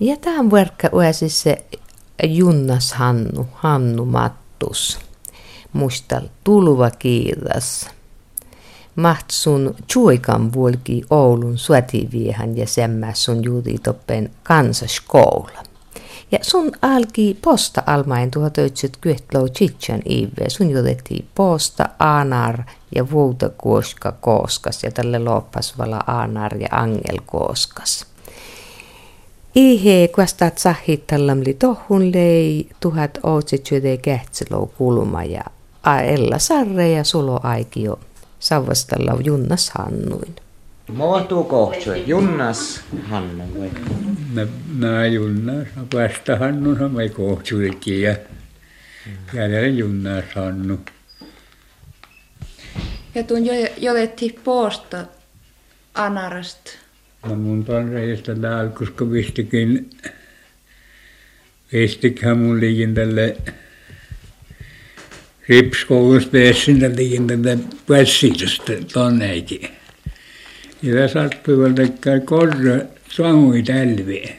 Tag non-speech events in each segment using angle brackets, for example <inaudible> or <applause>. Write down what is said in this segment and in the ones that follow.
Ja tämän verkka uäsis se Junnas Hannu, Hannu Mattus. Muistal tulva kiitos. Maht sun chuikan vuolki Oulun suotiviehan ja semmä sun juutitoppen kansaskoula. Ja sun alki posta almain 1990 chitchan ive. Sun jotettiin posta Anar ja vuuta kuoska kooskas ja tälle loppasvala Anar ja Angel kooskas. Ihe kuastat sahittallamli tohun lei tuhat ootsetsyöde kähtselou kulma ja Ella Sarre ja Sulo Aikio Savvastalla Junnas Hannuin. Muotuu kohtsu, Junnas Hannu vai? Nä, nä Junnas, vasta Hannu samai kohtsuikin ja jälleen Junnas Hannu. Ja tuon jo, jolettiin posta Anarasta. No mun tonreista täällä, koska vistikin, vistikään mun liikin tälle ripskoulusta pääsin liikin tälle pääsitöstä tonneekin. Ja sattui vielä korra saamui tälviä.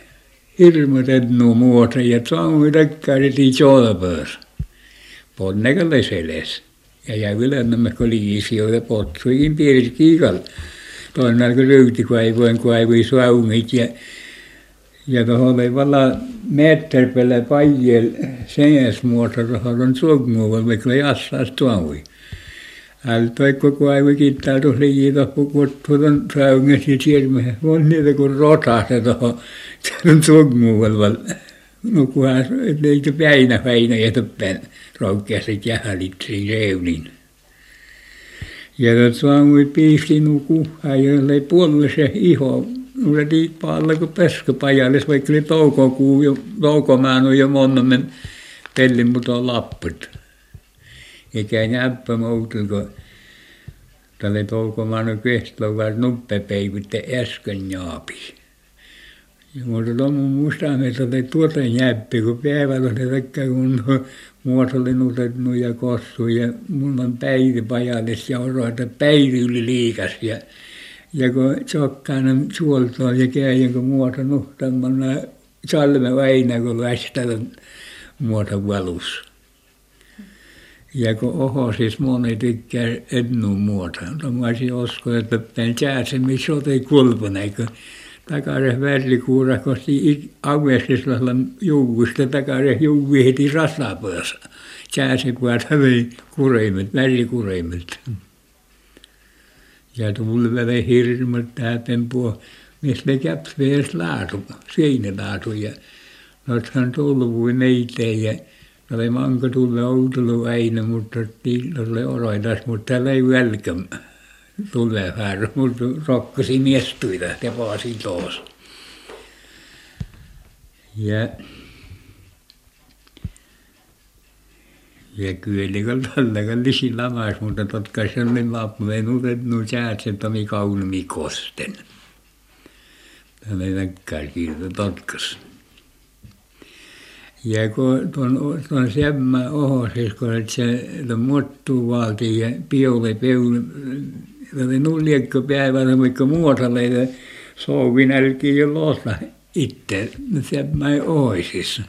Hirmu tennu muuta ja saamui tekkäritiin jolpöös. Ponnekalle seles. Ja jäi ylennämme kun liisioita potsuikin piirissä kiikalla. Toinen kun ryyti kaivoin kaivoi saungit ja ja tuohon oli valla meetterpelle pajel senäsmuoto tuohon on suogmuoval, vaikka oli assas tuomui. Hän toi koko ajan kiittää tuossa liikaa, kun tuon saungas ja siellä on niitä kuin rotasta tuohon <laughs> tuon suogmuoval. No kunhan niitä päinä päinä ja tuppen roukkeasit jähälitsi reunin. Tuot saamui piisti nuku, äijä oli puolue se iho no se tiippa alla kun pesköpajalle, vaikka oli toukokuu jo, toukomaan on jo monen pellin mutta lapput. Eikä näppä muutu, kun tälle toukomaan on kestlovar nuppepeivitte äsken jaapis. Ja mutta tuommoinen muistaa, että oli tuota näppi, kun päivällä oli tekkä, kun muotoili nutetnu ja kossu ja mulla on päivi pajallis ja oroita päivi yli liikas ja ja kun Tsokkainen suoltoon ja käy kun muoto nuhtamana salme väinä kun lähtälän muoto valus. Ja kun oho siis moni tykkää ennun muuta. Mutta mä olisin usko, että tämän jääsemi sote kulpana, kun takaisin värlikuura kosti avestisella juuvusta takaisin juuvi heti rasapöössä. Jääsekuota vei kureimet, värlikureimet ja tulvele hirmut täten puo, missä me käpsvees laatu, seinälaatu. Ja noithan tulvui neitä ja ne oli manko tulle outulu aina, mutta tiilolle oroitas, mutta täällä ei välkäm tulee väärä, mutta rokkasi miestuita ja paasi toos. Ja ja kyllä kun tällä lisi lamas, mutta totka se on niin lappu, ei nuutet nu säätsen tomi kaunimi kosten. Tämä ei näkkää kiiltä totkas. Ja kun tuon, tuon semmä ohosis, kun et se muuttuu valtiin ja piole peul, oli nulliekko päivällä, vaikka muotolle, souvin älkii jo losta itse, semmä ohoisissa.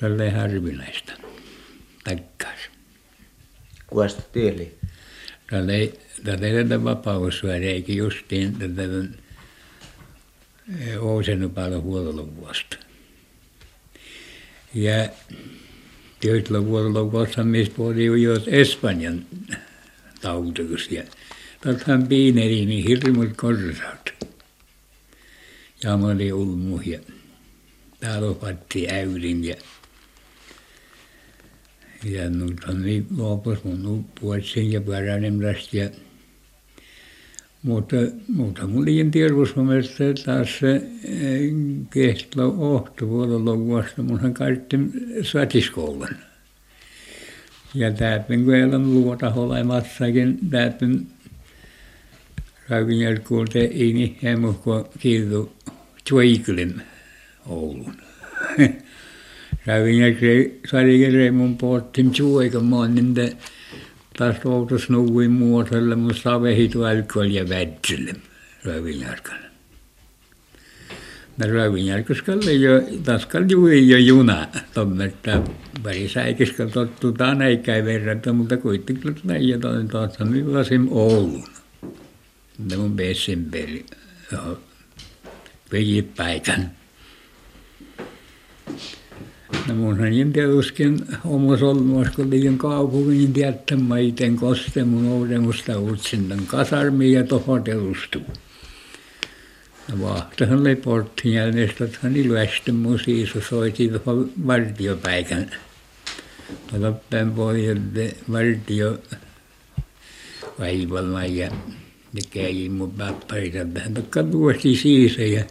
tälleen harvinaista takkaas. Kuesta tieli? Tälle tälle vapaussuori eikä justiin tätä Ousenu paljon huololuvuosta. Ja tietyllä huololuvuossa, missä oli jo Espanjan tautukus ja Tähän piineri niin hirmut korsaut. Ja mä olin ulmu ja täällä äyrin ja ja nythän niin luopus mun puolisin ja pyöräilemistä ja mutta mutta mun liian tiedotusmielestä taas se kehtlo ohto vuodella vuosta munhan kaikki satiskoulun. Ja täältä kun ei ole luota olemassakin täältä Ravinjärvi kuulte ei niin hemmu kuin kiitu Tjuikelin Oulun. <laughs> Ravinjärvi sarikin mun pohtin Tjuikan monen taas outos nuvuin muotoilla mun savehi tuolkoilla ja vätsille Ravinjärkellä. No Ravinjärkoskällä jo, taskal juuri jo juna, tommerta pari säikiskal tottutaan eikä verrata, mutta kuitenkin näin toinen tuossa millaisen Oulun. Ne mun Bessin peli, johon paikan. No munhan niin tietysti omassa olmoissa, kun liian kaupungin tietämään iten koste mun oudemusta utsintan kasarmiin ja tuohon telustuu. No vahtahan oli portin jäljestä, että hän ilvästi mun siisu soiti tuohon vartiopäikän. Loppen pohjalle vartio vaivalla ja ne kävi mun papparita vähän takka tuosti siiso ja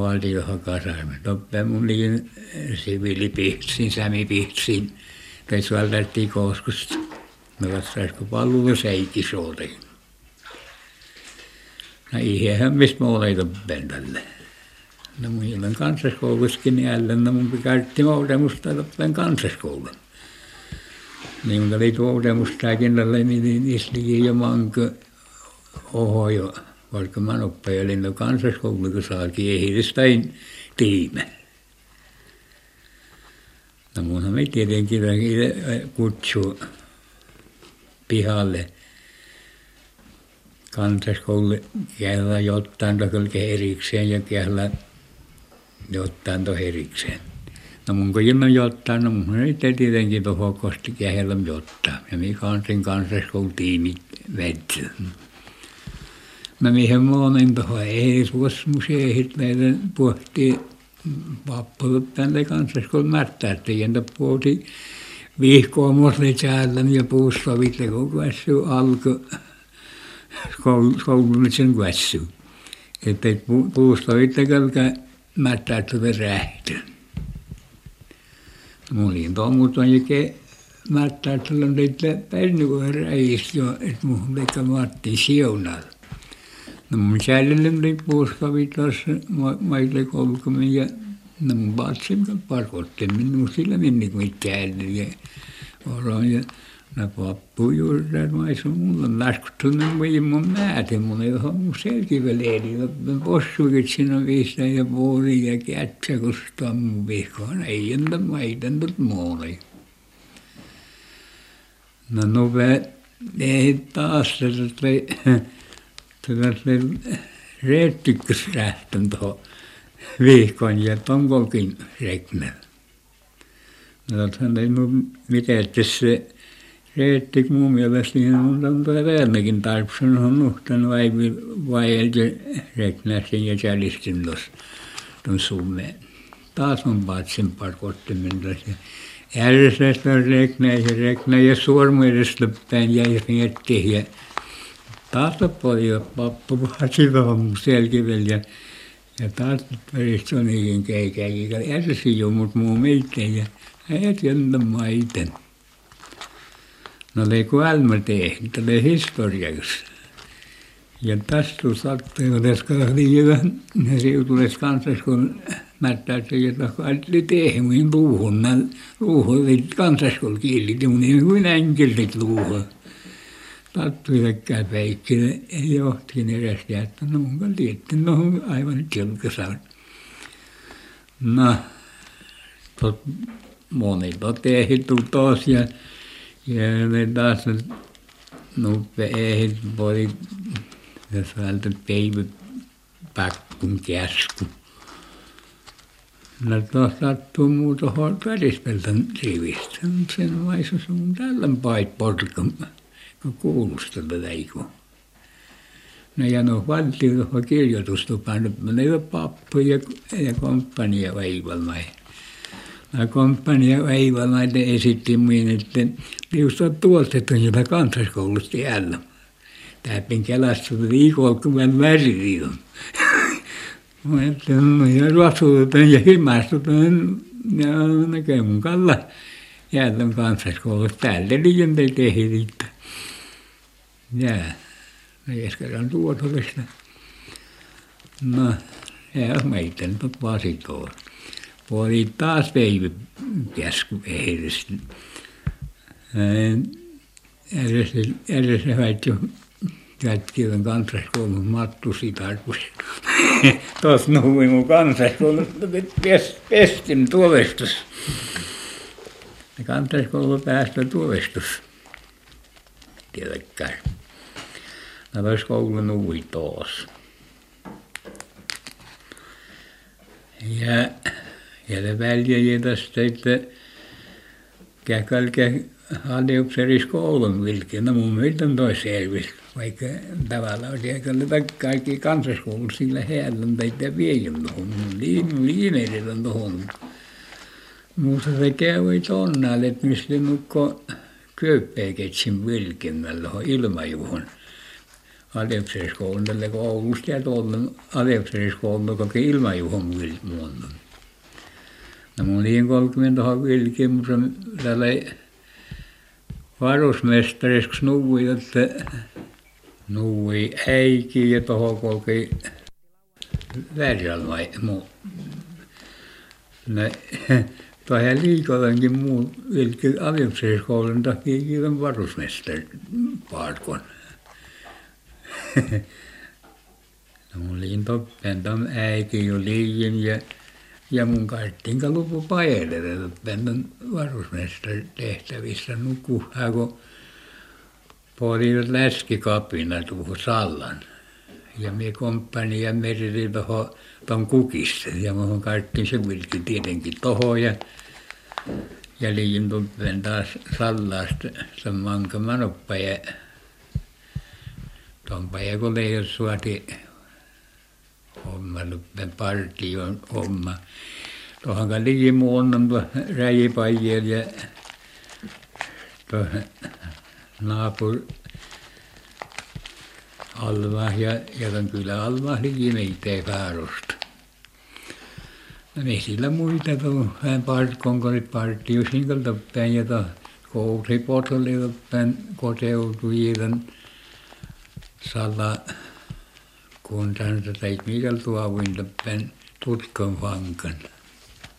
valtiohan kasarmi. Loppen mun liin siviilipihtsin, sämipihtsin, tai suoltettiin koskusta. No katsaisiko palvelu seikki suoltiin. No ihan missä mä olen pentälle. No mun olen kansaskoulussakin jälleen, no mun käytti oudemusta loppen kansaskoulun. Niin mun oli oudemustakin tälle, niin niissä jo manko oho jo, vaikka mä noppeilin no kansaskoulu, kun saakin ehdistäin tiime. No munhan me tietenkin kutsu pihalle kansaskoulu käydä jotain kyllä erikseen ja käydä jotain to erikseen. No mun kun ilman jotain, no mun ei tietenkin tuohon kosti käydä jotain. Ja mikä on sen kansaskoulutiimit vedetty. No mihin monen tuohon ei suos museehit meidän pohtii pappulut tänne kansaskoulun mättäät. Ja puhuti vihkoomosle täällä ja puustavit ja koko ajan alkoi koulumisen väsy. Että puusta yhtäkään mättää tuota rähtä. Mulla on tuommoista jake mättää tuolla niitä pennukoja räistä jo, että mun vaikka Matti siunalla. No mun säälille oli puuskavit maille kolkumin ja no mun patsin parkotti minun sillä minni kuin mitään ja oloin ja No pappu juuri maisu mulla laskuttunut voi mun määtä mun ei ole mun selkiveleeli. Possuikit siinä viistä ja puoli ja kätsä kustaa mun vihkoon. Ei entä maiten tot muoli. No nove ei taas tätä tätä reettykkösrähtön tuohon vihkoon ja tonkolkin reknä. No tähän ei mun mitään se Reetti mun mielestä niin on tuo Väänäkin tarpeen on nuhtanut aivi vaelti reknäsin ja jälistin tuossa tuon Suomeen. Taas on patsin parkottimen tuossa. On reknä ja reknä ja sormuudesta päin jäi miettiä taas paljon pappu vaati tuohon selkivel ja ja taas veristä on niihin keikäkin. Järjesi jo mut muu meitä ja äijät jäntä maiten. No oli kuolema tehnyt, oli historiaksi. Ja tästä sattui, kun tässä kahtiin vähän riutules kansas, kun mättäytti, että oli tehmuin luuhun. Luuhun oli kansaskoulu kiillitti, mutta niin kuin enkeltit luuhun. Peikki, ei johtikin edes jättä. No kanssa tietty, no aivan tilkasaan. No, tot, moni totehittu tos ja ja ne taas nuppe ei voi jos vältä peivi pakkun käsku. No tuossa sattuu muu tuohon välispeltän rivistä. Sen vaiheessa on tällä pait porkan, kun kuulustella läikö. No ja no valtio tuohon kirjoitustupaan, ei ole pappuja ja komppania vaivalla komppania Eivalainen esitti minulle, että minusta on tuoltettu jota kansaskoulusta jäällä. Täpin kelassa viikolla, kun mä väriin. <laughs> Mä ajattelin, no ja ruosuutan ja himastutan ja näkee mun kalla jäällä kansaskoulusta. Täältä liian tehdä. Ja, no jäskerän tuotolista. No, ja meitä nyt vasikoon oli taas veivi käsku ehdessä. Edessä, edessä haittoi jätkivän kansaskoulun Mattu Sitarkus. Tuossa nuhui mun kanssa, kun pestin tuovestus. Kansaskoulu päästä tuovestus. Tiedäkään. No tuossa koulu nuhui taas. Ja, ja ne väljäjät tästä, että käkälkä aliupseeriskoulun vilki. No mun mielestä toi selvisi, vaikka tavallaan siellä kaikki kansaskoulut sillä heillä teitä viejän tuohon. Liin, liinerit on tuohon. Mutta se kävi tonnalle, että mistä nukko kööppäiketsin vilkinnällä ilmajuhon. Aliupseeriskoulun tällä koulusta ja tuolla aliupseeriskoulun koko ilmajuhon vilkimuonnen. No mun liin 30 vilkiä, mutta tällä varusmestariksi nuui, että nuui äiki ja tuohon kulki Värjälmai muu. Ne tuohon liikollankin muu vilki aliupseerikoulun takia kiitän varusmestari parkon. <laughs> no mun liin toppen tam äiti jo liiin ja ja mun karttiin lupu pajelelle toppen varusmestari tehtävissä nukuhaa kun poliisit läskikapina tuohon Sallan. Ja minä komppani ja tuon kukista ja minun karttiin se vilki tietenkin tuohon ja ja liin tuppen taas Sallasta sen manka manoppa ja tuonpa ja kun leijot suoti homma tuppen partion homma. Tuohon liin muonnon tuo räjipajia ja tuohon naapuri Alma ja ja tuon kylä Alma liki meitä Fäärosta. No ei sillä muita tullut hän parkon kun partio sinkolta päin ja tuo kousi potolta päin koteutui tämän Salla kuntansa tai mikä tuovuinta päin tutkan vankan.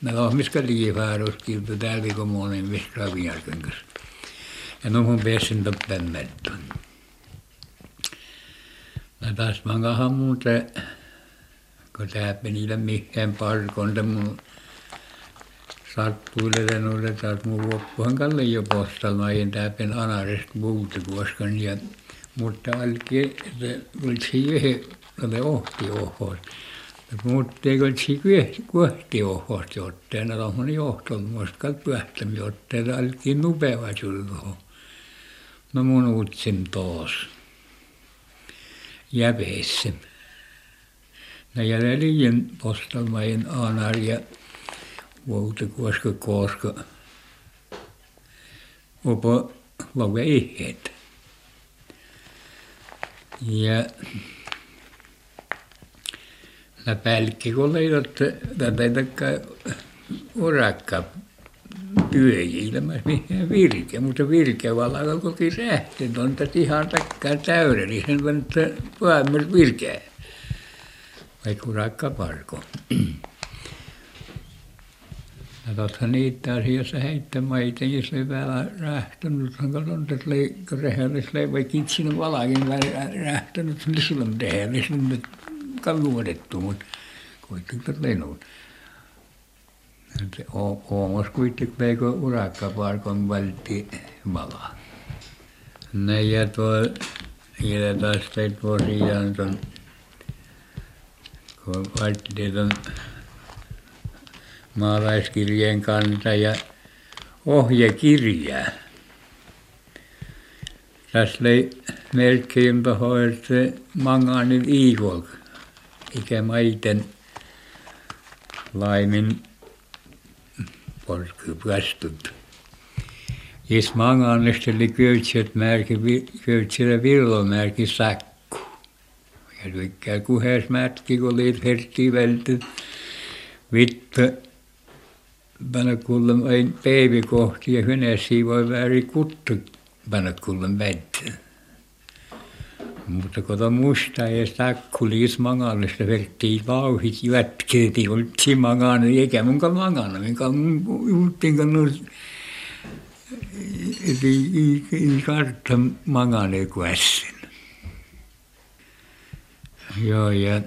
No miska liki Fäärosta kilta täältä kun monen missä Raviarkan kanssa. Ja no mun pääsin toppen metton. No taas mangahan muuten, kun tää niillä mihin parkonta mun sattuille noille taas mun loppuhan kalle jo postalmajen tääpen anarest muuta koskan ja mutta alki se kultsi yhden ole ohti ohos. Mutta ei kultsi kuehti ohos jotteena tuommoinen johtol muistkal pyöhtämi jotteena alki nupeva sulho. No mun uutsin taas. Jäveissä. No ja liian postalmajen aanar ja vuotta koska koska opo lauga ihet. Ja na pälkki kun leidot tätä urakka työilmässä mihin <laughs> virke, mutta virkevalalla koki rähten on tätä ihan takkaan täydellisen, mutta päämmäs virkeä. Vaikka urakka parko. <clears throat> Ja tuossa niitä asiassa heittämään itsekin se vielä rähtänyt, on tässä rehellistä leivä kitsin valakin rähtänyt, niin silloin rehellistä nyt kalluotettu, mutta kuitenkin lenut. Oomos kuitenkin veikö urakkaparkon valti vala. Ne ja tuo teit tosiaan tuon kun valtti tuon maalaiskirjeen kanssa ja ohjekirjaa. Tässä oli melkein että se Manganin Iivol, ikä maiten laimin polkupäästöt. Jos Manganista oli köytset märki, köytsellä villomärki sakku. Ja tykkää kuhes mätki, kun oli hertti vältty. Vittu panna kuullem ein päivi kohti ja hynäsiä voi väärin kuttu panna kuullem vättä. Mutta kun on musta ja sakku liis mangallista verttiin vauhit jätkeeti oltsi mangana eikä munka mangana minkä uuttin kun nuus ei kartta mangane kuessin. Joo ja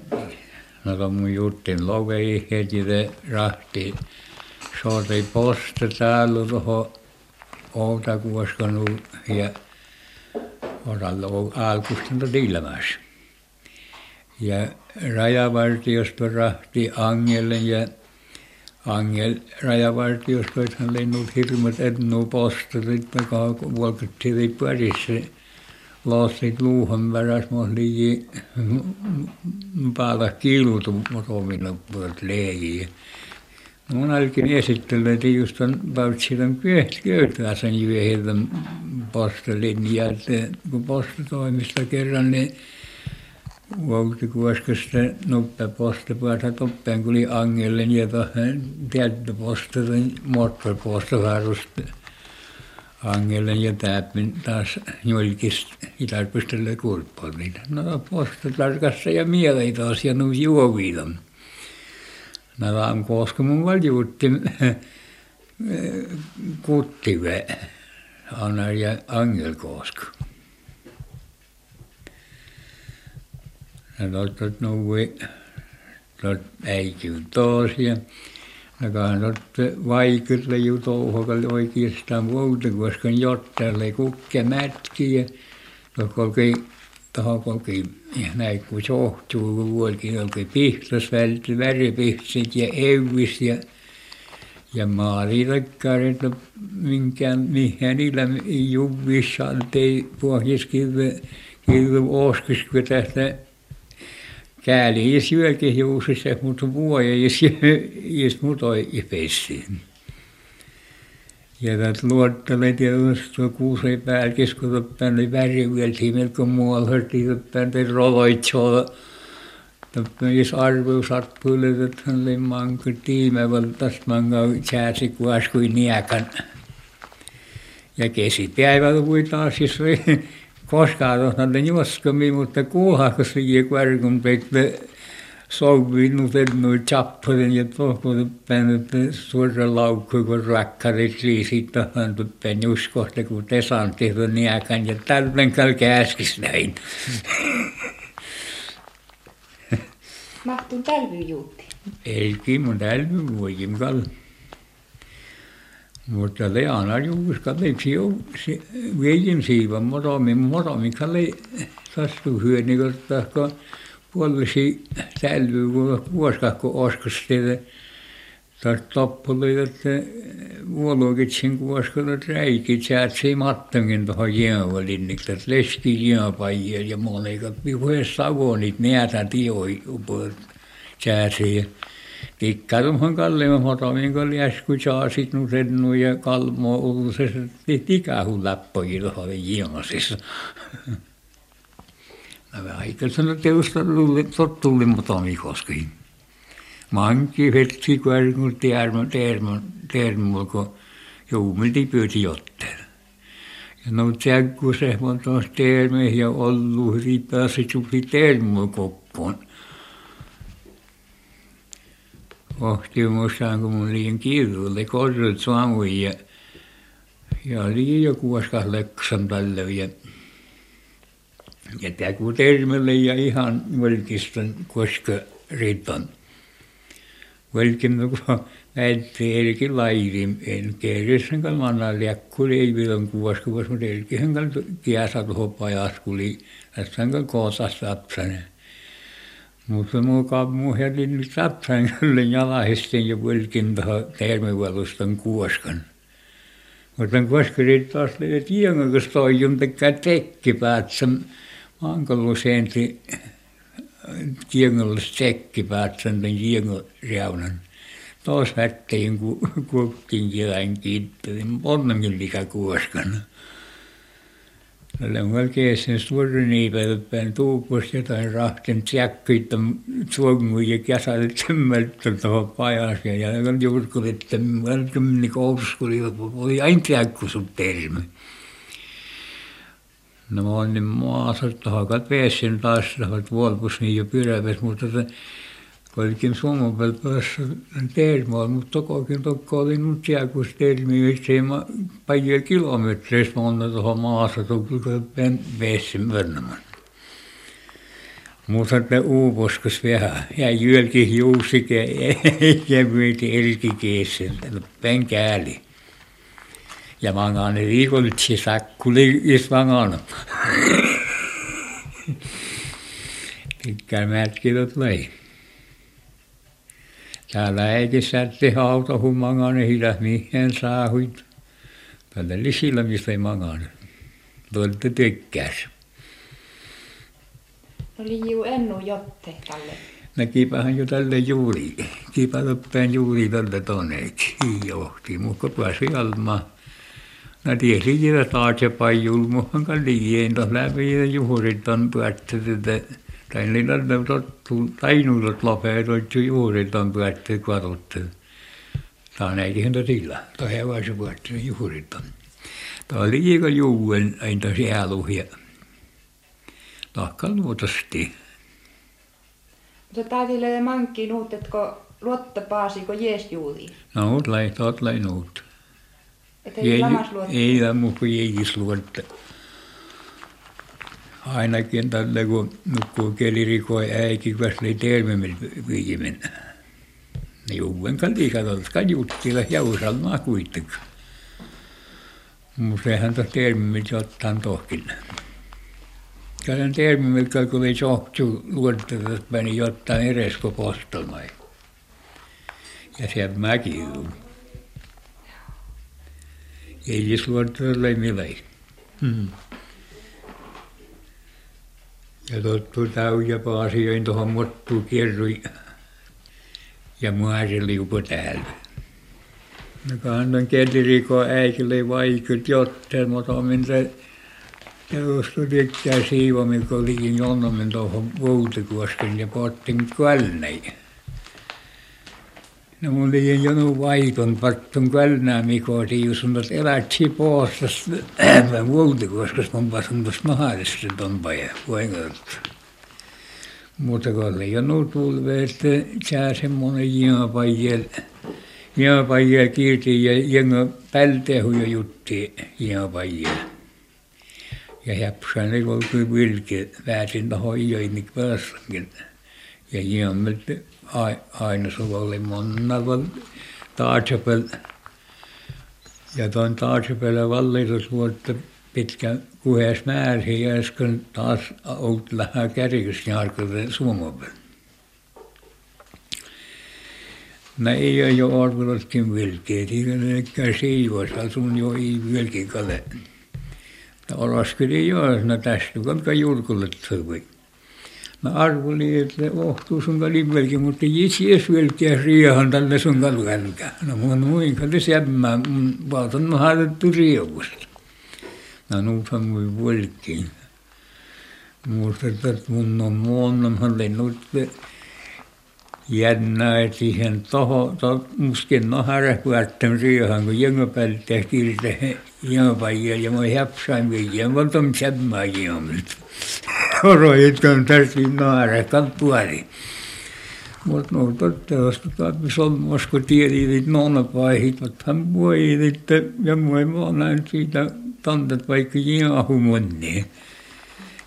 No to mun juttin lovei heti te rahti. Sooti posta täällä tuohon Outakuoskanu ja Oralla alkustinta Tilmässä. Ja rajavartiosto rahti Angelle ja Angel rajavartiostoithan lennut hirmut etnu postarit, joka vuokattiin parissa lastit luuhan väräs mos ligi päällä kiilutu motomilla puolet leegi. Mun esittelen, että just on Pautsilan köytäisen jyöhiltä postelin ja että kun postatoimista kerran, niin Vouti kuoskasta nuppe posta puolta toppeen kuli angelle ja tuohon tietty posta moottoriposta varusta angellen ja täppin taas julkista itarpistelle kulppolin. No tarkassa ja mielei taas ja nu juoviidon. No vaan koska mun valjuutti kuttive Anna ja Angel koska. No tot nuui tot äikyy taas ja Nakahan otte vaikutle ju touhokalle oikeastaan muuta, koska jottajalle kukke mätki ja tuohon kolki näin kun sohtuu, kun vuolikin oikein pihtas vältti, väripihtit ja evis ja ja maalitakkarit, minkään, mihin niillä juvissaan tei pohjaskive, kive oskis, kun tästä Kääli ei syökin juusissa, mutta vuoja ei ei mutoi pessi. Ja tätä luottalee tietysti tuo kuuseen päälkis, kun toppään oli värivyöltiin melko muualla, hörtiin toppään te roloitsoa. Toppään jos arveu satpuille, että hän oli manko tiime, valtas manko sääsi kuas kuin niekan. Ja kesipäivällä voi taas, jos koskaan tuohon juoskami, mutta kuuhakas ligi kvargun pekte souvin nuuten noin chappelen ja tuohon päin suora laukku, kun rakkarit liisit tuohon tuppen juskohta, kun tesan tehty niakan ja tälven kal käskis näin. Mahtun talvi juutti. Ei, mun talvi vuokin kal. Mutta Leana juuska leipsi jo veijin siivan moromi, moromi kalle sastu hyöni, tahko puolisi säilyy, kun vuoskakko oskustele. Taas toppuli, että vuolokitsin kuoskalla räikit säätsi mattonkin tuohon jäävälinnik, että leski jääpajia ja monekat vihues savonit näätä tioi upot säätsi. Tikkarumhan kalleimman motomin, kun läsku saasit nu sennu ja kalmo ulusessa tikahun läppoji tuohon jimasissa. No aikaisemmin teusta tottuli motomi koski. Manki vetsi kuorkun tiedämä termo termo kun juumilti pyyti jotteen. Ja no tsäkku se on tuossa terme ja ollut riipäässä tuli termo koppuun ohti muistaan, kun mun liian kiiruulle korrut saamui ja, oli jo kuoskas leksan tälle ja, tämä kun termelle ja ihan velkistön koska riitan. Velkin kun väitti elkin lairin, en kerrisen kan manna liakkuli ei vielä kuoska, mutta elkin kan kiäsä tuohon pajaskuli, tässä on koosas lapsanen. Mutta mukaan mun herin nyt sapsan <laughs> kyllä jalahisten ja pölkin tuohon termivalustan kuoskan. Mutta kuoskarit taas löivät tiengon, kun toijun tekee tekkipäätsän mankollusenti tiengolla tekkipäätsän tämän tiengon reunan. Taas vättein kuokkin kielän kiittelin, onnenkin likä kuoskana. Tällä melkein sen suuri niipelpään tuupus jotain rahten tjäkkyitä suongun ja kesällä tymmeltä tuohon pajas ja jälkeen juurkulit tymmeltä kouluskuli oli aina tjäkku sun termi. No mä olin maassa tuohon katveessin taas tuohon vuolpus niin jo pyräväs, mutta Kaikin suomen päässä termoa, mutta tokokin tokko oli nyt jääkus termi, että ei paljon kilometreissä monta tuohon maassa, tukko vessin vernaman. Mutta että uupuskus vähän. Ja jylki juusike ja myyti elkikeessä. Penkääli. Ja mangane viikolitsi sakkuli is mangana. Tykkään mätkilöt lei. Täällä eikin sätti hauta, kun mangane hidas mihin saahuit. Tällä lisillä, mistä ei mangane. Tuolta tykkäs. Oli ju ennu jotte tälle. Näkipähän jo tälle juuri. Kiipä loppeen juuri tälle toneeksi. Johti, mutta pääsi almaan. Nä tiesi jää taaksepäin julmuhan kalliin tuossa läpi ja juurit on päättynyt. Tai niillä on tottu, tainuudet lopetettu juurit on päättynyt katsottu. Tämä on eikin sillä. Tuo hevosen päättynyt juurit on. Tämä oli liika juuen aina sieluhja. Tahka luotosti. Mutta täytyy mankki nuut, että kun luotta paasi, kun jees juuli. No, oot lai nuut. Että ei. Ei kuin jeis luotta. Ainakin tällä kun nukkuu kelirikoi äikin, kun oli tervemmillä viimein. Ne juuen kallikat, jotka juttilla jausalmaa kuitenkaan. Mutta sehän tuossa tervemmillä jotain tohkin. Käden termimillä, kun oli sohtu luotettavasti, että meni jotain edes kuin postelmai. Ja sieltä mäki Ei siis luotettavasti ei millään. Hmm. Ja tottu täyjä paasioin tuohon mottuun kierrui. Ja muasin liupo täällä. No kannan kelliriko äikille vaikut jotteen, mutta on se Neuvosto tykkää siivomin, kun olikin jonnomen tuohon Voutikuosken ja pottin kvälnei. No mun liian jonu vaiton pattun kvälnää Miko tiiusun, että elätsi poostas Voutikuoskas mun pasun tuossa mahdollisesti tonpa ja voingot. Mutta kun oli jonu tulve, että sää semmonen jääpajel, jääpajel kiirti ja jengä pältehu ja jutti jääpajel ja häpsän ei ollut kyllä vilkeä väärin tuohon iöinkin päässäkin. Ja jäämmät aina sulla oli monnalla taasepel. Ja tuon taasepel vallitusvuotta pitkä kuhes määrin ja äsken taas ollut lähes kärjys jarkuuden suomapel. Mä ei ole jo arvelutkin vilkeä, tiedän, siivoissa sun jo ei vilkeä kale. Olaskeli joes no tästä kalka julkulle tuli. Mä arvelin, että ohtuu sun kalibelki, mutta jitsi velkiä riahan tälle sun kalkälkä. No mun muin kalli sämmää, mun vaatan mä haadettu riavusta. No nuuthan mui velkiin. Muistat, että mun on muonna, mä lennut jännää, että siihen toho, to, muskin nahara kuattam riahan, kun jengöpältä kirte jengöpäijä, ja mä häpsain viiä, mä otan sämmää jengömiltä. Oroit, kun tarvitsin nahara, kalpuari. Mutta no toivottavasti taappi solmos, kun tiedit noona paihit, mutta hän voi, että ja mä näin siitä tantat vaikka jengahumonni.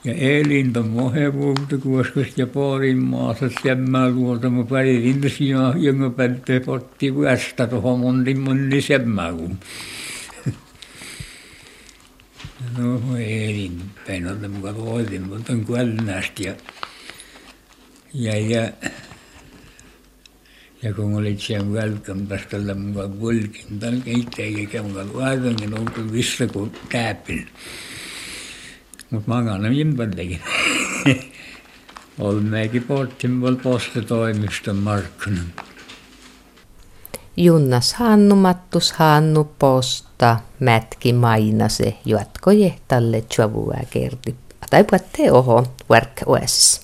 Ja elin tuon mohevuutta kuoskas ja paarin maassa semmää luolta, mä pärin tässä jonka pälte potti västä tuohon monti monni semmää. No elin peinolta mukaan voitin, mutta on kuollinasti. Ja, ja, ja, ja kun olit siellä välttämättä mukaan kulkin, tai itse eikä mukaan vaatankin, oltu vissa nagu kuin täpin. Mutta magaan ympärilläkin. <laughs> Olmeekin porttimuolta postitoimiston markkinan. Junnas Hannu Mattus Hannu Posta Mätki Mainase jatko jehtalle Chavua kerti. Tai puhutte oho work OS.